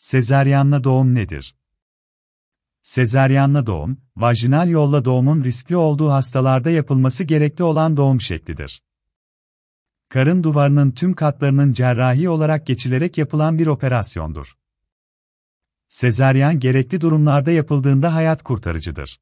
Sezaryenle doğum nedir? Sezaryenle doğum, vajinal yolla doğumun riskli olduğu hastalarda yapılması gerekli olan doğum şeklidir. Karın duvarının tüm katlarının cerrahi olarak geçilerek yapılan bir operasyondur. Sezaryen gerekli durumlarda yapıldığında hayat kurtarıcıdır.